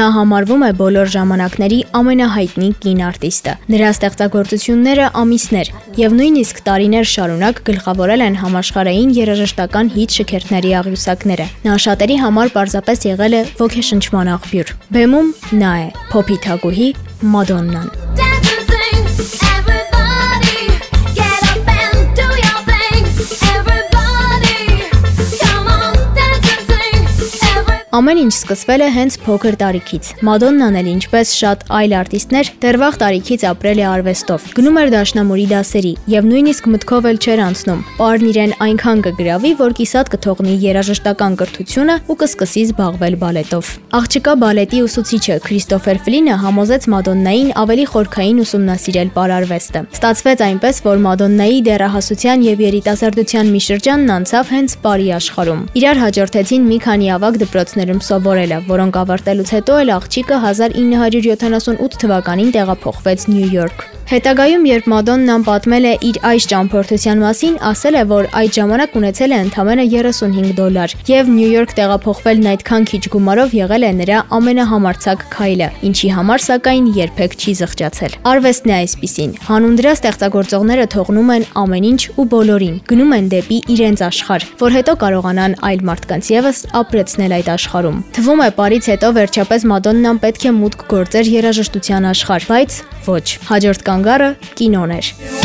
Նա համարվում է բոլոր ժամանակների ամենահայտնի կին արտիստը։ Նրա ստեղծագործությունները ամիսներ եւ նույնիսկ տարիներ շարունակ գլխավորել են համաշխարհային երաժշտական հիթ շքերթների աղյուսակները։ Նա շատերի համար պարզապես եղել է ոգեշնչման աղբյուր։ Բեմում նա է՝ փոփի թագուհի Մադոննան։ Ամեն ինչ սկսվել է հենց փոքր տարիքից։ Մադոննան էլ ինչպես շատ այլ արտիստներ դեռ վաղ տարիքից ապրել է արվեստով։ Գնում էր դաշնամուրի դասերի եւ նույնիսկ մտքով էլ չէր անցնում։ Պարն իրեն այնքան կգրավի, որ կիսատ կթողնի երաժշտական կրթությունը ու կսկսի զբաղվել բալետով։ Աղջկա բալետի ուսուցիչը Քրիստոֆեր Ֆլինը համոզեց Մադոննային ավելի խորքային ուսումնասիրել պարարվեստը։ Ստացվեց այնպես, որ Մադոննայի դեռահասության եւ երիտասարդության մի շրջանն անցավ հենց Պարի աշխարհում։ Իրար հաջորդեցին մի քանի ավագ դպրոցներ դպրոցներում սովորել է, որոնք ավարտելուց հետո էլ աղջիկը 1978 թվականին տեղափոխվեց Նյու Յորք։ Հետագայում, երբ Մադոննան պատմել է իր այս ճամփորդության մասին, ասել է, որ այդ ժամանակ ունեցել է ընդամենը 35 դոլար, եւ Նյու Յորք տեղափոխվելն այդքան քիչ գումարով եղել է նրա ամենահամարցակ քայլը, ինչի համար սակայն երբեք չի զղջացել։ Արվեստն է այսպիսին։ Հանուն դրա ստեղծագործողները թողնում են ամեն ինչ ու բոլորին, գնում են դեպի իրենց աշխարհ, որ հետո կարողանան այլ մարդկանց եւս ապրեցնել այդ աշխարհում։ Թվում է, բարից հետո վերջապես Մադոննան պետք է մուտք գործեր երաժշտության աշխարհ, բայց ոչ։ Հաջորդ կան կանգառը կինոն էր։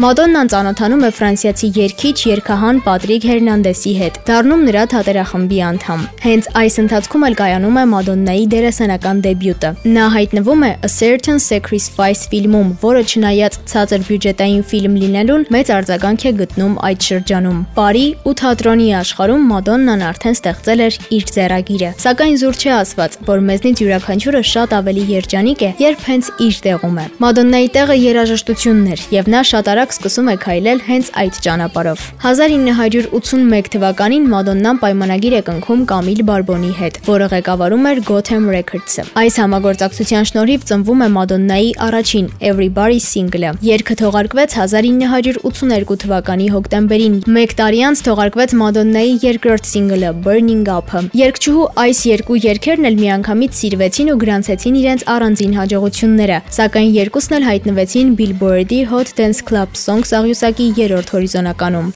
Մադոննան ծանոթանում է ֆրանսիացի երգիչ երգահան Պատրիկ Հերնանդեսի հետ, դառնում նրա թատերախմբի անդամ։ Հենց այս ընթացքում էլ կայանում է Մադոննայի դերասանական դեբյուտը։ Նա հայտնվում է A Certain Sacrifice ֆիլմում, որը չնայած ցածր բյուջետային ֆիլմ լինելուն, մեծ արձագանք է գտնում այդ շրջանում։ Պարի ու թատրոնի աշխարհում Մադոննան արդեն ստեղծել էր իր ձեռագիրը։ Սակայն զուր չի ասված, որ մեզնից յուրաքանչյուրը շատ ավելի երջանիկ է, երբ հենց իր տեղում է։ Մադոննայի տեղը երաժշտությունն էր, եւ նա շատ արագ ժամանակ սկսում է քայլել հենց այդ ճանապարհով։ 1981 թվականին Մադոննան պայմանագիր է կնքում Կամիլ Բարբոնի հետ, որը ղեկավարում էր Gotham Records-ը։ Այս համագործակցության շնորհիվ ծնվում է Մադոննայի առաջին Everybody single-ը։ Երգը թողարկվեց 1982 թվականի հոկտեմբերին։ Մեկ տարի անց թողարկվեց Մադոննայի երկրորդ single-ը Burning Up-ը։ Երգչուհու այս երկու երգերն էլ միանգամից սիրվեցին ու գրանցեցին իրենց առանձին հաջողությունները, սակայն երկուսն էլ հայտնվեցին Billboard-ի Hot Dance Club Songs աղյուսակի երրորդ հորիզոնականում։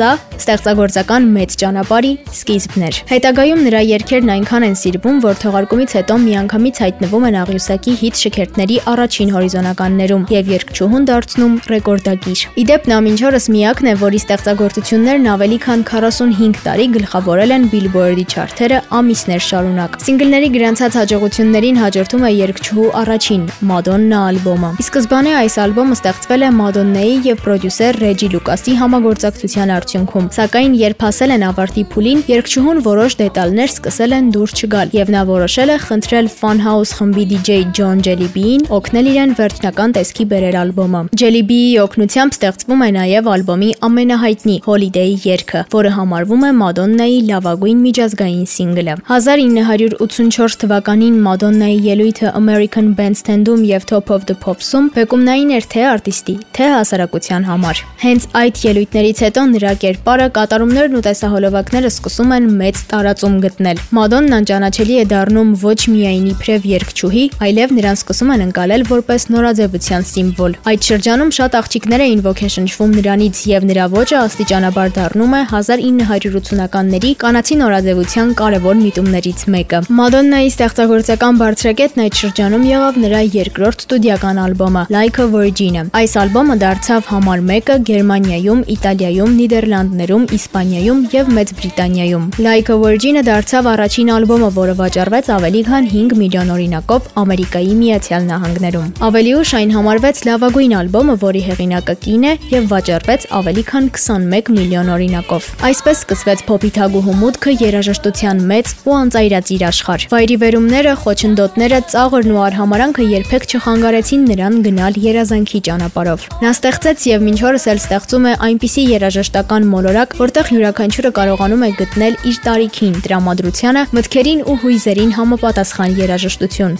Սա ստեղծագործական մեծ ճանապարհի սկիզբն էր։ Հետագայում նրա երգերն այնքան են սիրվում, որ թողարկումից հետո միանգամից հայտնվում են աղյուսակի հիթ շքերթների առաջին հորիզոնականներում եւ երգչուհուն դարձնում ռեկորդագիր։ Իդեպ նա մինչ օրս միակն է, որի ստեղծագործություններն ավելի քան 45 տարի գլխավորել են Billboard-ի չարթերը ամիսներ շարունակ։ Սինգլների գրանցած հաջողություններին հաջորդում է երգչուհու առաջին Madonna ալբոմը։ Ի սկզբանե այս ալբոմը ստեղծվել է Madonna-ի եւ պրոդյուսեր Ռեջի Լուկասի համագործակցության արդյունքում, Սակայն երբ հասել են ավարտի փուլին, երգչուհուն որոշ դետալներ սկսել են դուր չգալ, եւ նա որոշել է խնդրել Funhouse խմբի DJ John Jellybean օգնել իրեն վերջնական տեսքի բերել ալբոմը։ Jellybean-ի օգնությամբ ստեղծվում է նաեւ ալբոմի ամենահայտնի Holiday երգը, որը համարվում է Madonna-ի լավագույն միջազգային սինգլը։ 1984 թվականին Madonna-ի ելույթը American Bandstand-ում եւ Top of the Pops-ում բեկումնային էր թե արտիստի, թե հասարակության համար։ Հենց այդ ելույթներից հետո նրա կերպարը, կատարումներն ու տեսահոլովակները սկսում են մեծ տարածում գտնել։ Մադոննան ճանաչելի է դառնում ոչ միայն իբրև երգչուհի, այլև նրան սկսում են ընկալել որպես նորաձևության սիմվոլ։ Այդ շրջանում շատ աղջիկներ էին ոգեշնչվում նրանից եւ նրա ոճը աստիճանաբար դառնում է 1980-ականների կանացի նորաձևության կարևոր միտումներից մեկը։ Մադոննայի ստեղծագործական բարձրակետն այդ շրջանում եղավ նրա երկրորդ ստուդիական ալբոմը Like a Virgin-ը։ Այս ալբոմը դարձավ համար 1-ը Գերմանիայում, Իտալիայում, Նիդերլանդներում, Իսպանիայում եւ Մեծ Բրիտանիայում։ Like a Virgin-ը դարձավ առաջին ալբոմը, որը վաճառվեց ավելի քան 5 միլիոն օրինակով Ամերիկայի Միացյալ Նահանգներում։ Ավելի ուշ այն համարվեց լավագույն ալբոմը, որի հեղինակը կին է եւ վաճառվեց ավելի քան 21 միլիոն օրինակով։ Այսպես սկսվեց փոփի թագուհու մուտքը երաժշտության մեծ ու անծայրածիր աշխարհ։ Վայրի վերումները, խոչընդոտները, ծաղրն ու արհամարանքը երբեք չխանգարեցին նրան գնալ երազանքի ճանապարհով։ Նա ստեղծեց եւ մինչ օրս էլ ստեղծում է այնպիսի երաժշտական մոլորակ, որտեղ յուրաքանչյուրը կարողանում է գտնել իր տարիքին, տրամադրությանը, մտքերին ու հույզերին համապատասխան երաժշտություն։